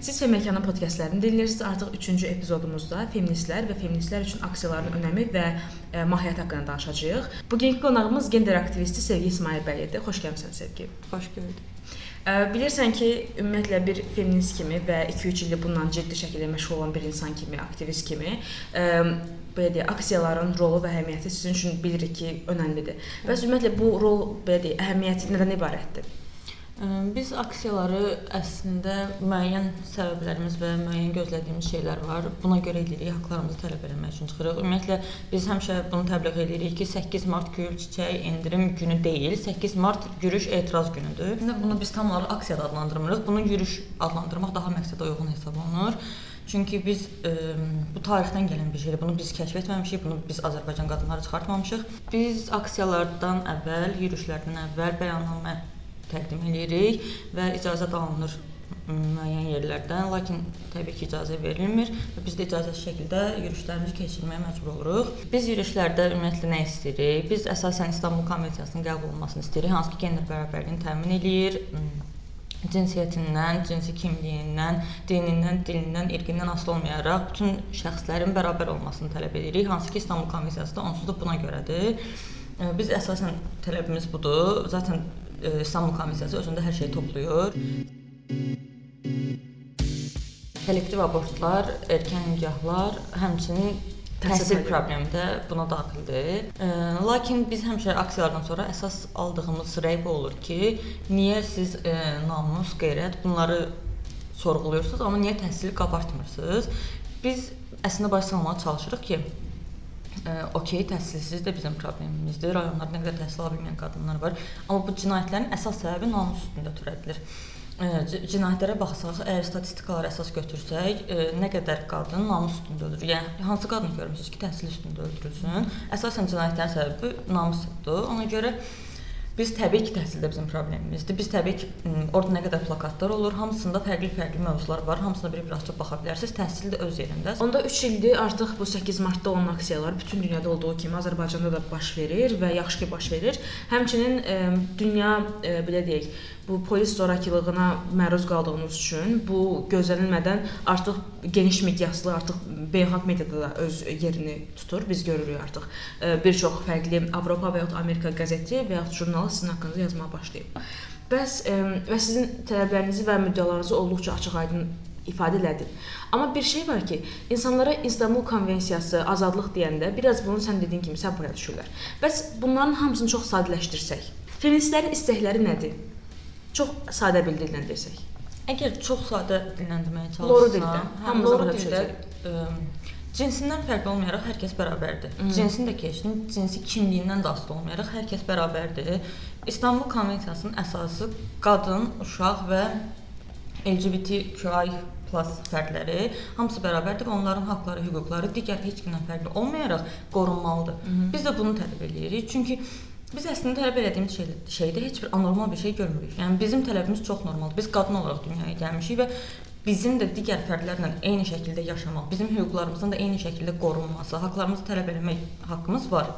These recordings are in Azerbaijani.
Siz Feməkanın podkastlarını dinləyirsiniz. Artıq 3-cü epizodumuzda feministlər və feministlər üçün aksiyaların önəmi və ə, mahiyyəti haqqında danışacağıq. Bugünkü qonağımız gender aktivisti Sevgi İsmayılbəylidir. Xoş gəlmisən Sevgi. Xoş gördük. Bilirsən ki, ümumiyyətlə bir feminist kimi və 2-3 ildir bundan ciddi şəkildə məşğul olan bir insan kimi, aktivist kimi, ə, belə deyək, aksiyaların rolu və əhəmiyyəti sizin üçün bilirik ki, önəmlidir. Bəs ümumiyyətlə bu rol belə deyək, əhəmiyyəti nədən ibarətdir? Biz aksiyaları əslində müəyyən səbəblərimiz və müəyyən gözlədiyimiz şeylər var. Buna görə edirik, haqqlarımızı tələb etmək üçün çıxırıq. Ümumiyyətlə biz həmişə bunu təbliğ edirik ki, 8 mart gül çiçək endirim günü deyil, 8 mart yürüş etiraz günüdür. İndi bunu biz tam olaraq aksiya adlandırmırıq. Bunu yürüş adlandırmaq daha məqsədə uyğun hesab olunur. Çünki biz ə, bu tarixdən gələn bir şeydir. Bunu biz kəşf etməmişik, bunu biz Azərbaycan qadınları çıxartmamışıq. Biz aksiyalardan əvvəl, yürüşlərdən əvvəl bəyannamə təqdim edirik və icazə alınır müəyyən yerlərdən, lakin təbii ki, icazə verilmir və biz də icazəli şəkildə yürüşlərimizi keçirməyə məcbur oluruq. Biz yürüşlərdə ümumiyyətlə nə istəyirik? Biz əsasən İstanbul Konvensiyasının qəbul olunmasını istəyirik, hansı ki, gender bərabərliyini təmin eləyir cinsiyyətindən, cinsi kimliyindən, dinindən, dilindən, irqindən asılı olmayaraq bütün şəxslərin bərabər olmasını tələb edirik, hansı ki, İstanbul Konvensiyası da onsuz da buna görədir. Biz əsasən tələbimiz budur. Zaten İstanbul Konvensiyası özündə hər şeyi toplayır. Kollektiv abortlar, erkən nikahlar, həmçinin təhsil problemi də buna daxildir. E, lakin biz həmişə aksiyalardan sonra əsas aldığımız rəy bu olur ki, niyə siz e, namus, qeyrət bunları sorğuluyursunuz, amma niyə təhsili qabartmırsınız? Biz əslində baş salmağa çalışırıq ki, okey, təhsilsiz də bizim problemimizdir. Rayonlarda nə qədər təhsil ala bilməyən qadınlar var. Amma bu cinayətlərin əsas səbəbi namus üstündə törədilir. Cinayətlərə baxsaq, əgər statistikalara əsas götürsək, ə, nə qədər qadın namus üstündə öldürür? Yəni hansı qadın görmüsüz ki, təhsil üstündə öldürülsün? Əsasən cinayətlərin səbəbi namusdur. Ona görə Biz təbii ki, təhsildə bizim problemimizdir. Biz təbii ki, orada nə qədər plakatlar olur, hamısında fərqli-fərqli mövzular var. Hamısına bir-bir açıb baxa bilərsiniz. Təhsil də öz yerində. Onda 3 ildir artıq bu 8 martda olan aksiyalar bütün dünyada olduğu kimi Azərbaycanda da baş verir və yaxşı ki, baş verir. Həmçinin e, dünya e, belə deyək, bu polis zorakılığına məruz qaldığımız üçün bu gözlənilmədən artıq geniş miqyaslı artıq beynəlxalq mediada da öz yerini tutur. Biz görürük artıq bir çox fərqli Avropa və ya Amerika qəzeti və ya jurnalı sizin haqqınızda yazmağa başlayıb. Bəs və sizin tələblərinizi və müddəalarınızı olduqca açıq-aydın ifadə elədim. Amma bir şey var ki, insanlara İstanbul Konvensiyası, azadlıq deyəndə biraz bunu sən dediyin kimi səbirə düşürlər. Bəs bunların hamısını çox sadələşdirsək, feministlərin istəkləri nədir? Çox sadə bir dillə desək. Əgər çox sadə dilləndməyə çalışsam, loru dildə, hamımız başa düşəcək. Cinsindən fərqli olmayaraq hər kəs bərabərdir. Hı. Cinsin də keçdim, cinsi kimliyindən də asılı olmayaraq hər kəs bərabərdir. İstanbul Konvensiyasının əsası qadın, uşaq və LGBTQI fərdləri hamısı bərabərdir və onların haqqları, hüquqları digər heç kimdən fərqli olmayaraq qorunmalıdır. Hı -hı. Biz də bunu tələb edirik. Çünki Biz əslində tələb etdiyimiz şey, şeydə heç bir anormal bir şey görmürük. Yəni bizim tələbimiz çox normaldır. Biz qadın olaraq dünyaya gəlmişik və bizim də digər fərdlərlə eyni şəkildə yaşamaq, bizim hüquqlarımızın da eyni şəkildə qorunması, haqqlarımızı tələb etmək haqqımız var.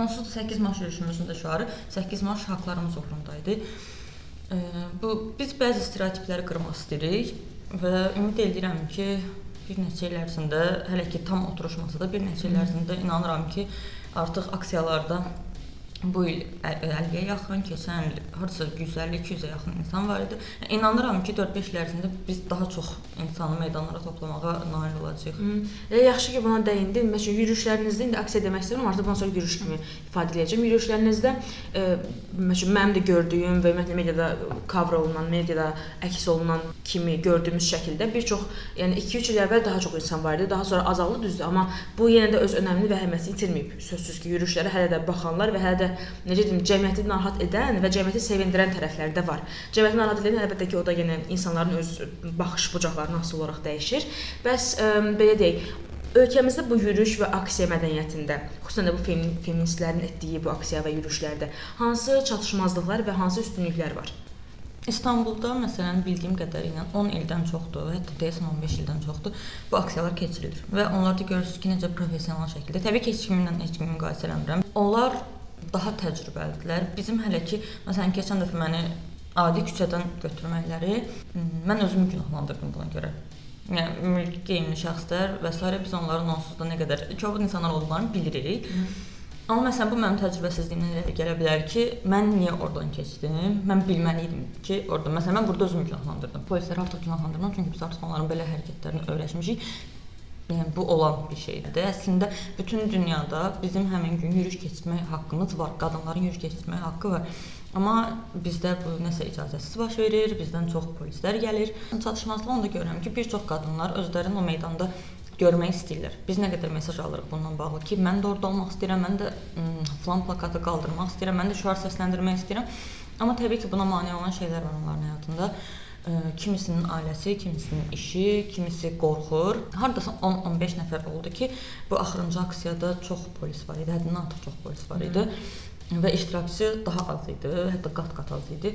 Onsuz da 8 mart yürüşümüzün də şüarı 8 mart haqqlarımız uğrundaydı. Bu biz bəzi stereotipləri qırmaq istəyirik və ümid edirəm ki, bir neçə il ərzində, hələ ki tam oturuşmasa da bir neçə il ərzində inanıram ki, artıq aksiyalarda bu il 50-yə yaxın, keçən il hardasa 150-200-ə yaxın insan var idi. Yəni, inanıram ki, 4-5 il ərzində biz daha çox insanı meydanlara toplamağa nail olacağıq. E, yaxşı ki, buna dəyindin. Məsələn, yürüşlərinizdə indi aksiya demək istəyirəm, artıq bundan sonra yürüş kimi ifadə edəcəm. Yürüşlərinizdə e, məsələn mənim də gördüyüm və ümumiyyətlə mediada cover olunan, mediada əks olunan kimi gördüyümüz şəkildə bir çox, yəni 2-3 il əvvəl daha çox insan var idi, daha sonra azaldı düzdür, amma bu yenə də öz önəmini və əhəmiyyətini itirməyib. Sözsüz ki, yürüşlərə hələ də baxanlar və hələ də necə deyim, cəmiyyəti narahat edən və cəmiyyəti sevindirən tərəfləri də var. Cəmiyyəti narahat edən əlbəttə ki, o da yenə insanların öz baxış bucaqlarına asılı olaraq dəyişir. Bəs ə, belə deyək, ölkəmizdə bu yürüş və aksiya mədəniyyətində, xüsusən də bu feministlərin etdiyi bu aksiya və yürüşlərdə hansı çatışmazlıqlar və hansı üstünlüklər var? İstanbulda məsələn bildiyim qədərilə 10 ildən çoxdur, hətta deyəsən 15 ildən çoxdur bu aksiyalar keçirilir və onlarda görürsüz ki, necə professional şəkildə. Təbii ki, heç kiminlə heç kimi müqayisə eləmirəm. Onlar daha təcrübəlidirlər. Bizim hələ ki, məsələn, keçən dəfə məni adi küçədən götürməkləri mən özümü günahlandırdım buna görə. Yəni mülki geyimli şəxslər və s. biz onların onsuz da nə qədər kobud insanlar olduqlarını bilirik. Hı. Amma məsələn bu mənim təcrübəsizliyimdən irəli gələ bilər ki, mən niyə oradan keçdim? Mən bilməli idim ki, orada məsələn mən burada özümü günahlandırdım. Polisləri artıq günahlandırmıram çünki biz artıq onların belə hərəkətlərini öyrəşmişik. Yəni bu olan bir şeydir. Əslində bütün dünyada bizim həmin gün yürüyüş keçirmək haqqımız var. Qadınların yürüyüş keçirmək haqqı var. Amma bizdə bu nəsə icazəsiz baş verir, bizdən çox polislər gəlir. Çatışmazlıq onda görürəm ki, bir çox qadınlar özlərini o meydanda görmək istəyirlər. Biz nə qədər mesaj alırıq bununla bağlı ki, mən də orada olmaq istəyirəm, mən də falan plakatı qaldırmaq istəyirəm, mən də şüar səsləndirmək istəyirəm. Amma təbii ki, buna mane olan şeylər var onların həyatında. Kimisinin ailəsi, kimisinin işi, kimisi qorxur. Hardasa 10-15 nəfər oldu ki, bu axırıncı aksiyada çox polis var idi, həddindən artıq çox polis var idi. Hı. Və iştirakçı daha az idi, hətta qat-qat az idi.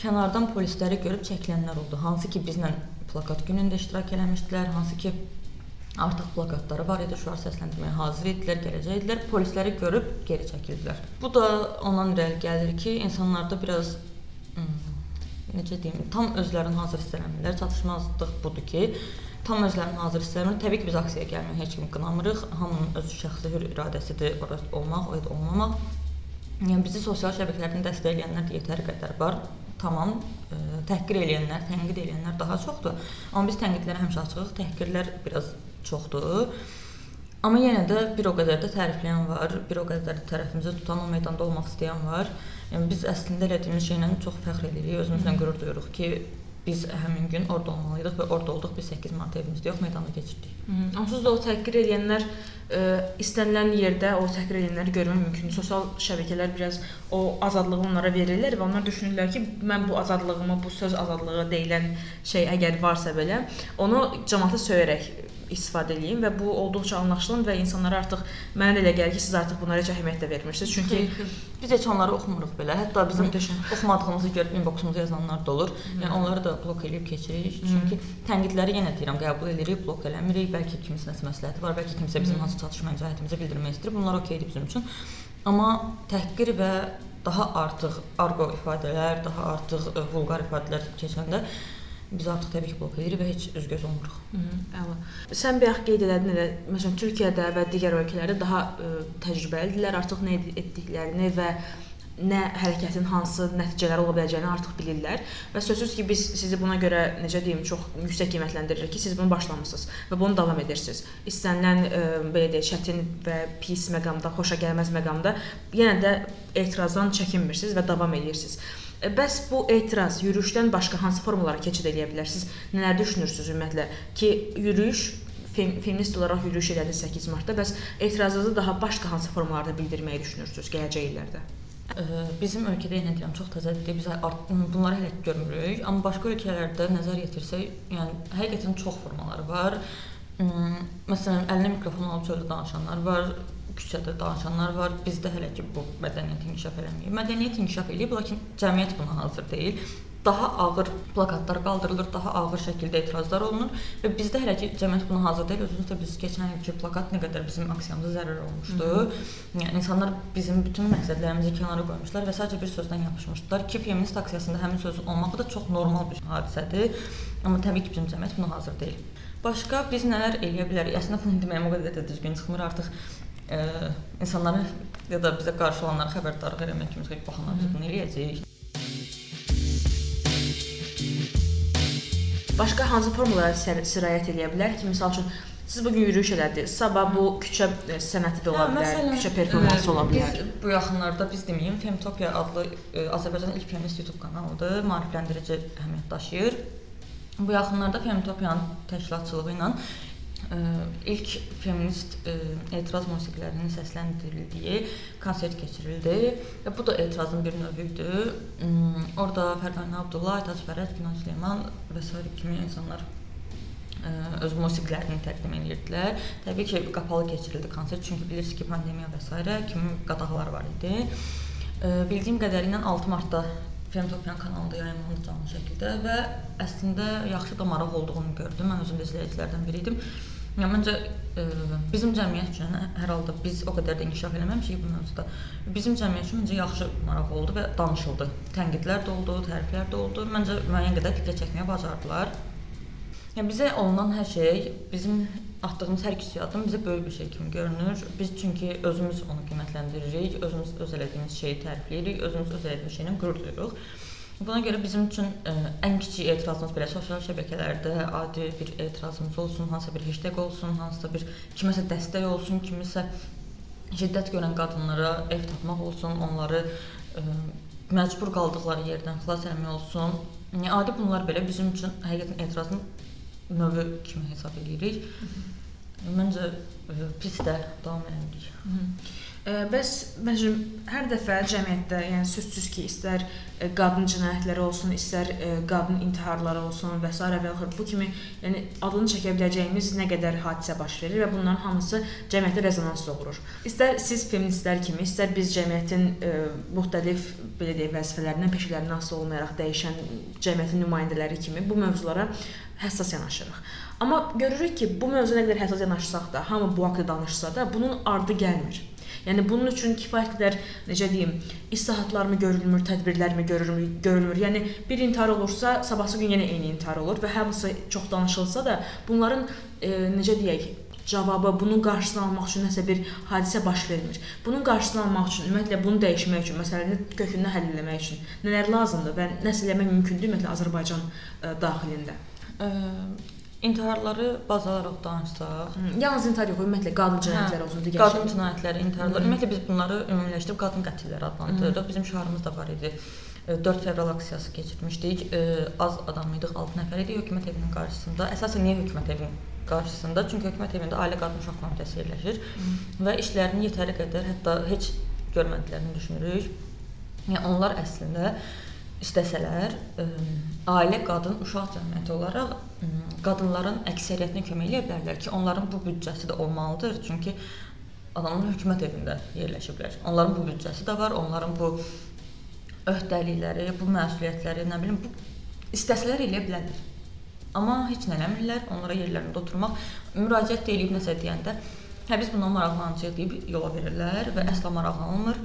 Kənardan polisləri görüb çəkilənlər oldu. Hansı ki, bizlə plakat günündə iştirak eləmişdilər, hansı ki, Artıq plakatları var idi, şüar səsləndirməyə hazır idilər, gələcəkdilər. Polisləri görüb geri çəkildilər. Bu da ondan irəli gəlir ki, insanlarda biraz necə deyim, tam özlərini hazır hiss eləmirlər. Çatışmazlıq budur ki, tam özlərini hazır hiss eləmir. Təbii ki, biz aksiyaya gəlməyə heç kimi qınamırıq. Hamının öz şəxsi hür iradəsidir, ora olmaq, o ya da olmamaq. Yəni bizi sosial şəbəkələrdən dəstəkləyənlər də yetər qədər var. Tamam, ə, təhqir edənlər, tənqid edənlər daha çoxdur. Amma biz tənqidlərə həmişə açığıq, təhqirlər biraz çoxdur. Amma yenə də bir o qədər də tərifləyən var, bir o qədər də tərəfimizə tutan, o meydanda olmaq istəyən var. Yəni biz əslində elədiyimiz şeylə çox fəxr edirik, özümüzlə qürur duyuruq ki, biz həmin gün orada olmalıydıq və orada olduq. Biz 8 mart evimizdə yox, meydanda keçirdik. Onsuz da o təhqir edənlər istənilən yerdə o təhqir edənləri görmək mümkündür. Sosial şəbəkələr biraz o azadlığı onlara verirlər və onlar düşünürlər ki, mən bu azadlığımı, bu söz azadlığı deyilən şey əgər varsa belə, onu cəmaata söyərək istifadə edeyim və bu olduqca anlaşılan və insanlara artıq mənə də elə gəlir ki, siz artıq bunlara heç əhəmiyyət də vermirsiniz. Çünki biz heç onları oxumuruq belə. Hətta bizim Mütəşəm. oxumadığımızı görüb inboxumuza yazanlar da olur. Hı. Yəni onları da blok eləyib keçirik. Çünki tənqidləri yenə deyirəm, qəbul edirik, blok eləmirik. Bəlkə kimisə məsləhəti var, bəlkə kimsə bizim hansı çatışma cəhətimizi bildirmək istəyir. Bunlar okeydir bizim üçün. Amma təhqir və daha artıq arqo ifadələr, daha artıq e, vulqar ifadələr keçəndə biz artıq təbii ki, blok edirik və heç üz-göz olmuruq. Əla. Sən bayaq qeyd elədin elə məsələn Türkiyədə və digər ölkələrdə daha ə, təcrübəlidirlər, artıq nə etdiklərini və nə hərəkətin hansı nəticələri ola biləcəyini artıq bilirlər və sözsüz ki, biz sizi buna görə necə deyim, çox yüksək qiymətləndiririk ki, siz bunu başlamısınız və bunu davam edirsiniz. İstənilən ə, belə deyək, çətin və pis məqamda, xoşa gəlməz məqamda yenə də etirazdan çəkinmirsiniz və davam edirsiniz. E, bəs bu etiraz yürüyüşdən başqa hansı formalara keçid edə bilərsiniz? Nələr düşünürsüz ümumiyyətlə ki, yürüyüş fem feminist olaraq yürüyüş elədiniz 8 martda, bəs etirazınızı daha başqa hansı formalarda bildirməyi düşünürsüz gələcək illərdə? Bizim ölkədə yenə deyirəm çox təzədir. Biz bunları hələ görmürük, amma başqa ölkələrdə nəzər yetirsək, yəni həqiqətən çox formaları var. Məsələn, əlinə mikrofon alıb çöldə danışanlar var, küçədə danışanlar var. Bizdə hələ ki bu mədəniyyət inkişaf eləməyib. Mədəniyyət inkişaf eləyib, lakin cəmiyyət buna hazır deyil. Daha ağır plakatlar qaldırılır, daha ağır şəkildə etirazlar olunur və bizdə hələ ki cəmiyyət buna hazır deyil. Özünüz də biz keçən ilki plakat nə qədər bizim aksiyamıza zərər olmuşdu. Hı -hı. Yəni insanlar bizim bütün məqsədlərimizi kənara qoymuşlar və sadəcə bir sözdən yapışmışdılar ki, feminist aksiyasında həmin söz olmağı da çox normal bir hadisədir. Amma təbii ki, bizim cəmiyyət buna hazır deyil. Başqa biz nələr eləyə bilərik? Əslində bunu deməyim o qədər də düzgün çıxmır. Artıq ə, insanları ya da bizə qarşı olanları xəbərdarlıq eləmək kimi baxanlar biz bunu eləyəcəyik. Başqa hansı formalara sirayət edə bilər ki, məsəl üçün siz bu gün yürüyüş elədiniz, sabah bu küçə sənəti də ola hə, bilər, məsələn, küçə performansı ola bilər. Biz bu yaxınlarda biz deməyim, Femtopia adlı ə, Azərbaycanın ilk feminist YouTube kanalıdır, maarifləndirici əhəmiyyət daşıyır. Bu yaxınlarda Femtopiyanın təşkilatçılığı ilə ilk feminist ə, etiraz musiqilərinin səsləndirildiyi konsert keçirildi. Və bu da etirazın bir növüdür. Orda Fərqanə Abdullah, Aytac Fərəd, Günay Süleyman və s. kimi insanlar ə, öz musiqilərini təqdim edirdilər. Təbii ki, qapalı keçirildi konsert, çünki bilirsiniz ki, pandemiya və s. kimi qadağalar var idi. Ə, bildiyim qədərilə 6 martda Femtopian kanalında yayımlandı canlı şəkildə və əslində yaxşı da maraq olduğunu gördüm. Mən özüm də izləyicilərdən biri idim Yəni məncə ə, bizim cəmiyyət üçün hər halda biz o qədər də inkişaf eləməmişik bu mövzuda. Bizim cəmiyyət üçün məncə yaxşı maraq oldu və danışıldı. Tənqidlər də oldu, təriflər də oldu. Məncə müəyyən qədər diqqət çəkməyə bacardılar. Yəni bizə olunan hər şey bizim atdığımız hər kiçik addım bizə böyük bir şey kimi görünür. Biz çünki özümüz onu qiymətləndiririk, özümüz öz elədiyimiz şeyi tərifləyirik, özümüz öz elədiyimiz şeylə qürur duyuruq. Buna görə bizim üçün ə, ən kiçik etirazımız belə sosial şəbəkələrdə adi bir etirazımız olsun, hansısa bir hashtag olsun, hansısa bir kiməsə dəstək olsun, kimisə şiddət görən qadınlara ev tapmaq olsun, onları ə, məcbur qaldıqları yerdən xilas etmək olsun. Yəni adi bunlar belə bizim üçün həqiqətən etirazın növü kimi hesab edirik. Məncə pis də davam eləmirik. Bəs məncə hər dəfə cəmiyyətdə, yəni sözsüz ki, istər qadın cinayətləri olsun, istər qadın intiharları olsun və s. və axır bu kimi, yəni adını çəkə biləcəyimiz nə qədər hadisə baş verir və bunların hamısı cəmiyyətdə rezonans doğurur. İstər siz feministlər kimi, istər biz cəmiyyətin ə, müxtəlif belə deyək vəzifələrindən, peşələrindən asılı olmayaraq dəyişən cəmiyyətin nümayəndələri kimi bu mövzulara həssas yanaşırıq. Amma görürük ki, bu mövzuya nə qədər həssas yanaşsaq da, hamı bu haqqda danışsa da, bunun ardı gəlmir. Yəni bunun üçün kifayət qədər necə deyim, islahatlarmı görülmür, tədbirlərmi görülmür, görülmür. Yəni bir intihar olursa, sabahsı gün yenə eyni intihar olur və hamısı çox danışılsa da, bunların e, necə deyək, cavabı, bunun qarşısını almaq üçün nəsə bir hadisə baş vermir. Bunun qarşısını almaq üçün, ümumiyyətlə bunu dəyişmək üçün, məsələni kökündən həll etmək üçün nələr lazımdır və nəsə eləmək mümkündür ümumiyyətlə Azərbaycan ə, e, daxilində? Ə İntiharları bazalaraq danışsaq, yalnız intihar yox, ümumiyyətlə qadın cinayətləri olsun, digər qadın şey. cinayətləri, intiharlar. Ümumiyyətlə biz bunları ümumiləşdirib qadın qətilləri adlandırırıq. Bizim şüarımız da var idi. 4 fevral aksiyası keçirmişdik. Az adam idik, 6 nəfər idi hökumət evinin qarşısında. Əsasən niyə hökumət evinin qarşısında? Çünki hökumət evində Ailə Qadın Uşaq Komitəsi yerləşir və işlərini yetəri qədər hətta heç görmədiklərini düşünürük. Yəni onlar əslində istəsələr, ailə, qadın, uşaq cəmiyyəti olaraq qadınların əksəriyyətinə kömək edə bilərlər ki, onların bu büdcəsi də olmalıdır. Çünki adamlar hökumət evində yerləşiblər. Onların bu büdcəsi də var, onların bu öhdəlikləri, bu məsuliyyətləri, nə bilim, bu istəsələr eləyə bilərlər. Amma heç nə eləmirlər, onlara yerlərində oturmaq, müraciət edib nəsə deyəndə, hə biz bundan maraqlanacağıq deyib yola verirlər və əsla maraqlanmır.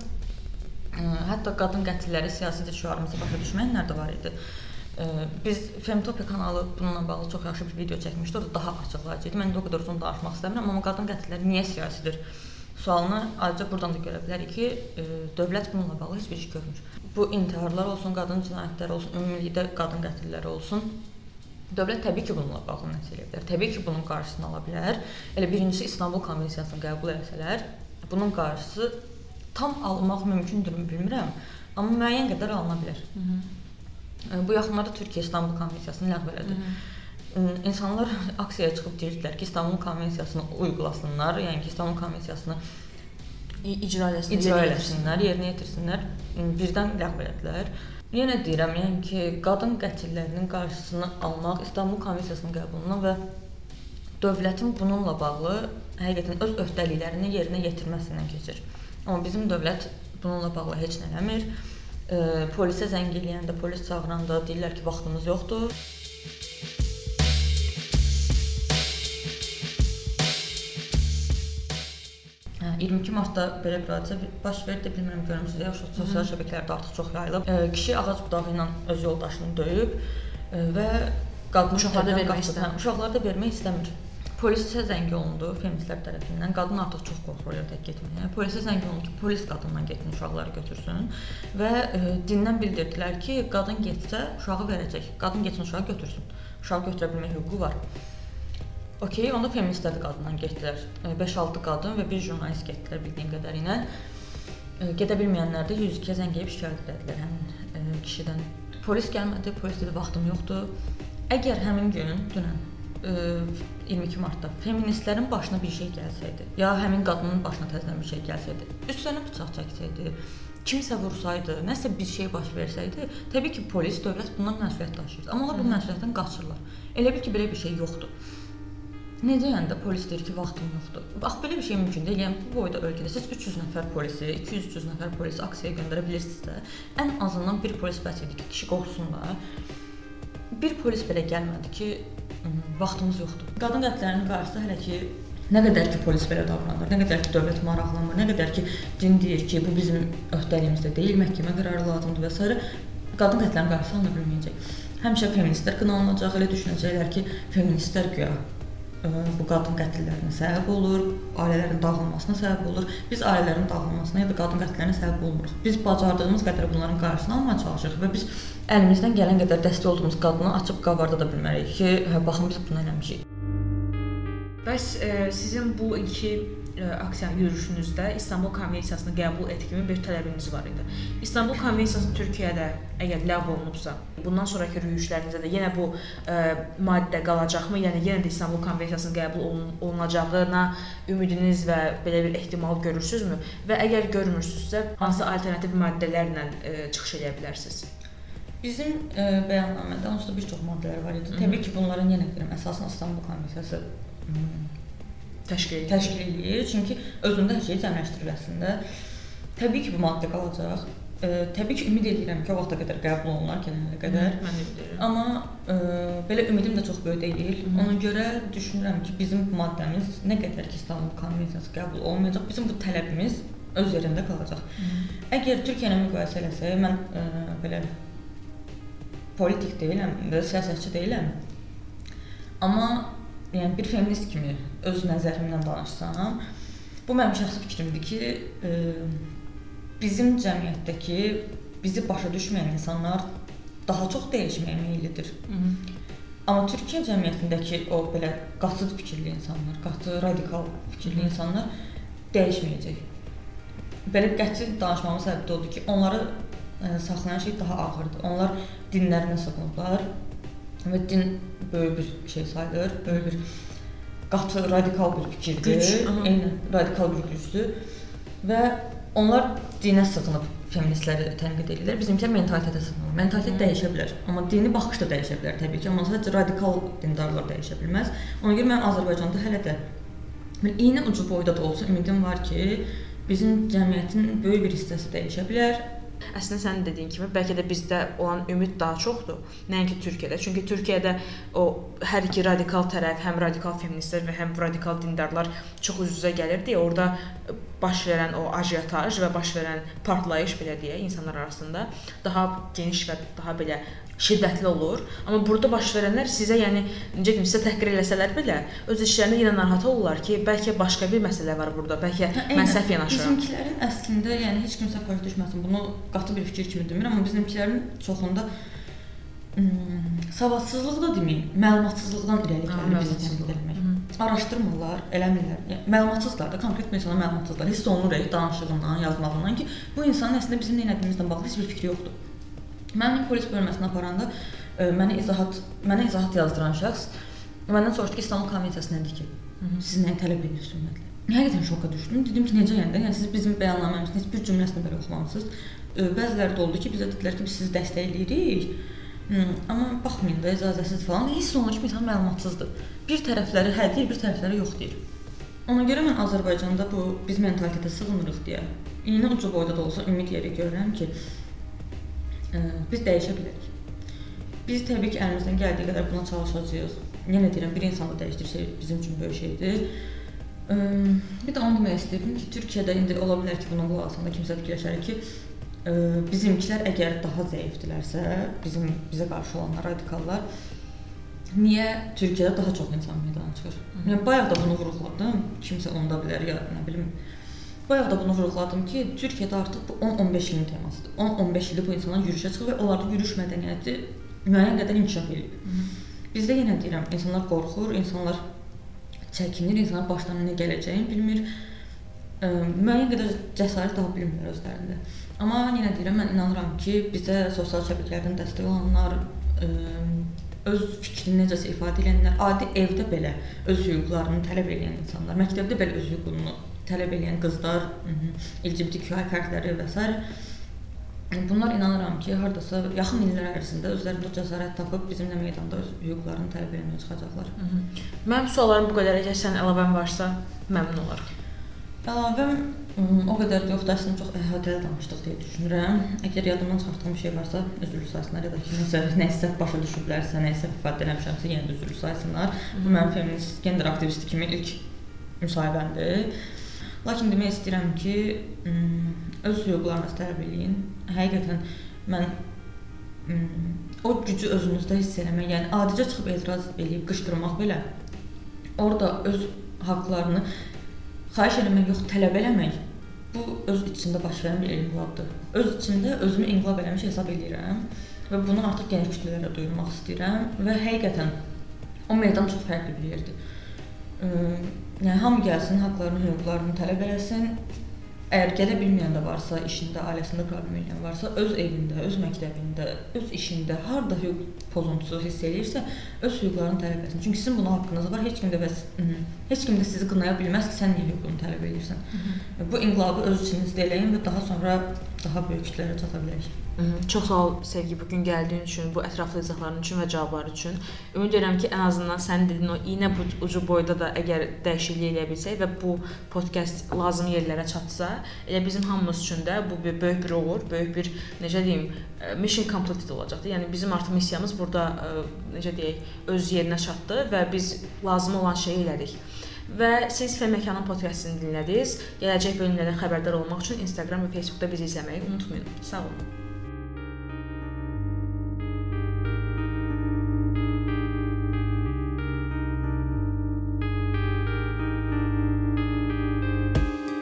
Hətta qadın qətilləri siyasi şüarımızı başa düşməyənlər də var idi. Biz Femtopia kanalı bununla bağlı çox yaxşı bir video çəkmişdi. Orada daha açıqlayıcı idi. Mən də o qədər uzun danışmaq istəmirəm, amma qadın qətilləri niyə siyasidir? Sualını ayrıca buradan da görə bilərik ki, dövlət bununla bağlı heç bir iş görmür. Bu intiharlar olsun, qadın cinayətləri olsun, ümumilikdə qadın qətilləri olsun, Dövlət təbii ki, bununla bağlı nəsə edə bilər. Təbii ki, bunun qarşısını ala bilər. Elə birincisi İstanbul Konvensiyasını qəbul etsələr, bunun qarşısı tam almaq mümkündürmü bilmirəm, amma müəyyən qədər alına bilər. Hı -hı. Bu yaxınlarda Türkiyə İstanbul Konvensiyasını ləğv elədi. Hı -hı. İnsanlar aksiyaya çıxıb deyirdilər ki, İstanbul Konvensiyasını uyğulasınlar, yəni ki, İstanbul Konvensiyasını icra eləsinlər, icra eləsinlər, yerinə yetirsinlər. Birdən ləğv elədilər. Yenə deyirəm, yəni ki, qadın qətillərinin qarşısını almaq İstanbul Konvensiyasının qəbulundan və dövlətin bununla bağlı həqiqətən öz öhdəliklərini yerinə yetirməsindən keçir. Amma bizim dövlət bununla bağlı heç nə eləmir. E, polisə zəng eləyəndə, polis çağıranda deyirlər ki, vaxtımız yoxdur. Hə, 22 martda belə bir hadisə baş verdi, bilmirəm görmüsüz ya, sosial şəbəkələrdə artıq çox yayılıb. E, kişi ağac budağı ilə öz yoldaşını döyüb e, və qadın uşaqlara vermək istəmir. Uşaqlara da vermək istəmir. Polisə zəng olundu feministlər tərəfindən. Qadın artıq çox qorxur evdə getməyə. Polisə zəng olundu ki, polis qadından getsin, uşaqları götürsün və e, dindən bildirdilər ki, qadın getsə uşağı verəcək. Qadın getsin uşağı götürsün. Uşağı götürə bilmək hüququ var. Okay, onda feministlər də qadından getdilər. 5-6 e, qadın və bir jurnalist getdilər bildiyim qədərilə. E, gedə bilməyənlər də 102-yə zəng edib şikayət etdilər həmin e, kişidən. Polis gəlmədi, polis dedi vaxtım yoxdur. Əgər həmin gün dünən 22 martda feministlərin başına bir şey gəlsəydi, ya həmin qadının başına təzədən bir şey gəlsəydi, üstünə bıçaq çəksəydi, kimsə vursaydı, nəsə bir şey baş versəydi, təbii ki, polis, dövlət bundan məsuliyyət daşıyır. Amma onlar bu məsuliyyətdən qaçırlar. Elə bil ki, belə bir şey yoxdur. Necə yəni də polis deyir ki, vaxtım yoxdur. Bax belə bir şey mümkün deyil. Yəni bu boyda ölkədə siz 300 nəfər polisi, 200-300 nəfər polisi aksiyaya göndərə bilirsinizsə, ən azından bir polis bəs idi ki, kişi qorxsun da. Bir polis belə gəlmədi ki, vaxtımız yoxdur. Qadın qətlərinin qarşısı hələ ki Nə qədər ki polis belə davranır, nə qədər ki dövlət maraqlanmır, nə qədər ki din deyir ki, bu bizim öhdəliyimizdə deyil, məhkəmə qərarı lazımdır və s. qadın qətlərinin qarşısı alına bilməyəcək. Həmişə feministlər qınanılacaq, elə düşünəcəklər ki, feministlər güya bu qadın qətllərinə səbəb olur, ailələrin dağılmasına səbəb olur. Biz ailələrin dağılmasına ya da qadın qətlərinə səbəb olmuruq. Biz bacardığımız qədər bunların qarşısını almağa çalışırıq və biz əlimizdən gələn qədər dəstək olduğumuz qadını açıb qabarda da bilmərik ki, hə baxın biz bunu eləmişik. Bəs e, sizin bu ilki e, aksiya yürüşünüzdə İstanbul Konvensiyasını qəbul et kimi bir tələbiniz var idi. İstanbul Konvensiyası Türkiyədə əgər ləğv olunubsa, bundan sonrakı yürüşlərinizdə də yenə bu e, maddə qalacaqmı? Yəni yenə də İstanbul Konvensiyasının qəbul olun olunacağına ümidiniz və belə bir ehtimal görürsünüzmü? Və əgər görmürsünüzsə, hansı alternativ maddələrlə e, çıxış edə bilərsiniz? Bizim e, bəyannamədə onsuz da bir çox maddələr var idi. Təbii ki, bunların yenə deyirəm, əsasən İstanbul Konvensiyası təşkil. Təşkil edir. Çünki özündə hər şey cəmləşdirir əslində. Təbii ki, bu maddə qalacaq. E, təbii ki, ümid edirəm ki, o vaxta qədər qəbul olunar genələ qədər. Mən bilirəm. Amma e, belə ümidim də çox böyük deyil. Hı. Ona görə düşünürəm ki, bizim bu maddəmiz nə qədər ki, İstanbul Konvensiyası qəbul olmayacaq, bizim bu tələbimiz öz yerində qalacaq. Hı. Əgər Türkiyə ilə müqayisə eləsək, mən e, belə politik deyiləm siyasətçi deyiləm. Amma yəni bir feminist kimi öz nəzərimdən danışsam, bu mənim şəxsi fikrimdir ki, e, bizim cəmiyyətdəki bizi başa düşməyən insanlar daha çox dəyişməyə meyllidir. Amma Türkiyə cəmiyyətindəki o belə qatı fikirli insanlar, qatı radikal fikirli Hı insanlar dəyişməyəcək. Belə qəti danışmamın səbəbi də odur ki, onları ə, e, saxlayan şey daha ağırdır. Onlar dinlərinə sığınıblar və din böyük bir şey sayılır, böyük bir qatı, radikal bir fikirdir. Güc, Eyni, radikal bir gücdür. Və onlar dinə sığınıb feministləri tənqid edirlər. Bizimkilər mentalitetə sığınır. Mentalitet dəyişə bilər, amma dini baxış da dəyişə bilər təbii ki, amma sadəcə radikal dindarlar dəyişə bilməz. Ona görə mən Azərbaycanda hələ də iynə ucu boyda da olsa ümidim var ki, bizim cəmiyyətin böyük bir hissəsi dəyişə bilər Əslində sənin dediyin kimi bəlkə də bizdə olan ümid daha çoxdur, nəinki Türkiyədə. Çünki Türkiyədə o hər iki radikal tərəf, həm radikal feministlər və həm radikal dindarlar çox üz-üzə gəlirdi. Orda baş verən o ajiotaj və baş verən partlayış belə deyək insanlar arasında daha geniş və daha belə şiddətli olur. Amma burada baş verənlər sizə, yəni necə deyim, sizə təhqir eləsələr belə öz işlərinə yenə narahat olurlar ki, bəlkə başqa bir məsələ var burada. Bəlkə hə, mən səhv yanaşıram. Bizimkilərin əslində, yəni heç kimsə başa düşməsin. Bunu qatı bir fikir kimi demirəm, amma bizimkilərin çoxunda Hmm, savadsızlıq da deməyim, məlumatsızlıqdan irəli gəlir bizi tənqid etmək. Araşdırmırlar, eləmirlər. Yəni, məlumatsızlar da, konkret bir insana məlumatsızlar. Hiss olunur danışığından, yazmağından ki, bu insanın əslində bizim nə etdiyimizlə bağlı heç bir fikri yoxdur. Məni polis bölməsinə aparanda ə, e, mənə izahat mənə izahat yazdıran şəxs məndən soruşdu ki, İstanbul konvensiyası nədir ki? Siz nəyi tələb edirsiniz ümumiyyətlə? Həqiqətən şoka düşdüm. Dedim ki, necə yəni? Yəni siz bizim bəyannaməmizin heç bir cümləsini belə oxumamısınız. E, bəziləri də oldu ki, bizə dedilər ki, biz sizi dəstəkləyirik. Amma baxmayın da icazəsiz falan. Hiss olunur ki, insan məlumatsızdır. Bir tərəfləri hə deyir, bir tərəfləri yox deyir. Ona görə mən Azərbaycanda bu biz mentalitetə sığınırıq deyə iynə ucu boyda da olsa ümid yeri görürəm ki, biz dəyişə bilərik. Biz təbii ki, əlimizdən gəldiyi qədər buna çalışacağıq. Yenə deyirəm, bir insanı dəyişdirsək bizim üçün böyük şeydir. Bir də onu demək istəyirəm ki, Türkiyədə indi ola bilər ki, buna qulaq asanda kimsə fikirləşər ki, bizimkilər əgər daha zəifdirlərsə, bizim bizə qarşı olanlar radikallar niyə Türkiyədə daha çox insan meydana çıxır? Yəni bayaq da bunu vurğuladım. Kimsə onda bilər ya nə bilim Bayaq da bunu vurğuladım ki, Türkiyədə artıq bu 10-15 ilin temasıdır. 10-15 ildir bu insanlar yürüşə çıxır və onlarda yürüş mədəniyyəti müəyyən qədər inkişaf edir. Bizdə yenə deyirəm, insanlar qorxur, insanlar çəkinir, insanlar başlarına nə gələcəyini bilmir. Ə, müəyyən qədər cəsarət tapa bilmirlər özlərində. Amma yenə deyirəm, mən inanıram ki, bizə sosial şəbəkələrdən dəstək olanlar, ə, öz fikrini necəsə ifadə edənlər, adi evdə belə öz hüquqlarını tələb edən insanlar, məktəbdə belə öz hüququnu tələb edən qızlar, LGBTQI fərqləri və s. Bunlar inanıram ki, hardasa yaxın illər ərzində özlərində cəsarət tapıb bizimlə meydanda öz hüquqlarını tələb etməyə çıxacaqlar. Mənim suallarım bu qədər. Əgər sənin əlavən varsa, məmnun olaram. Əlavə o qədər yoxdur, əslində çox əhatəli danışdıq deyə düşünürəm. Əgər yadımdan çıxartdığım bir şey varsa, üzr sayısınlar ya da ki, nəsə başa düşüblərsə, nəsə ifadə eləmişəmsə, yenə də üzr sayısınlar. Bu mənim feminist, gender aktivisti kimi ilk müsahibəmdir. Lakin demək istəyirəm ki, öz hüquqlarınızı tələb eləyin. Həqiqətən mən o gücü özünüzdə hiss eləmək, yəni adicə çıxıb etiraz eləyib qışqırmaq belə orada öz haqqlarını xahiş eləmək yox, tələb eləmək bu öz içində baş verən bir inqilabdır. Öz içində özümü inqilab eləmiş hesab edirəm və bunu artıq geniş kütlələrə duyurmaq istəyirəm və həqiqətən o meydan çox fərqli bir yerdir. Yəni hamı gəlsin, haqqlarını, hüquqlarını tələb eləsin Əgər gələ bilməyən də varsa, işində, ailəsində problem edən varsa, öz evində, öz məktəbində, öz işində harda hüquq pozuntusu hiss eləyirsə, öz hüquqlarını tələb etsin. Çünki sizin buna haqqınız var. Heç kim də bəs heç kim də sizi qınaya bilməz ki, sən niyə hüququnu tələb edirsən. Bu inqilabı öz içinizdə eləyin və daha sonra daha böyük kütlələrə çata bilərik. Çox sağ ol Sevgi bu gün gəldiyin üçün, bu ətraflı izahların üçün və cavablar üçün. Ümid edirəm ki, ən azından sənin dediyin o iynə ucu boyda da əgər dəyişiklik eləyə bilsək və bu podkast lazım yerlərə çatsa, elə bizim hamımız üçün də bu bir böyük bir uğur, böyük bir necə deyim, mission completed olacaqdır. Yəni bizim artıq missiyamız burada necə deyək, öz yerinə çatdı və biz lazım olan şeyi elədik. Və siz Fem Məkanın podkastını dinlədiniz. Gələcək bölümlərdən xəbərdar olmaq üçün Instagram və Facebookda bizi izləməyi unutmayın. Sağ olun.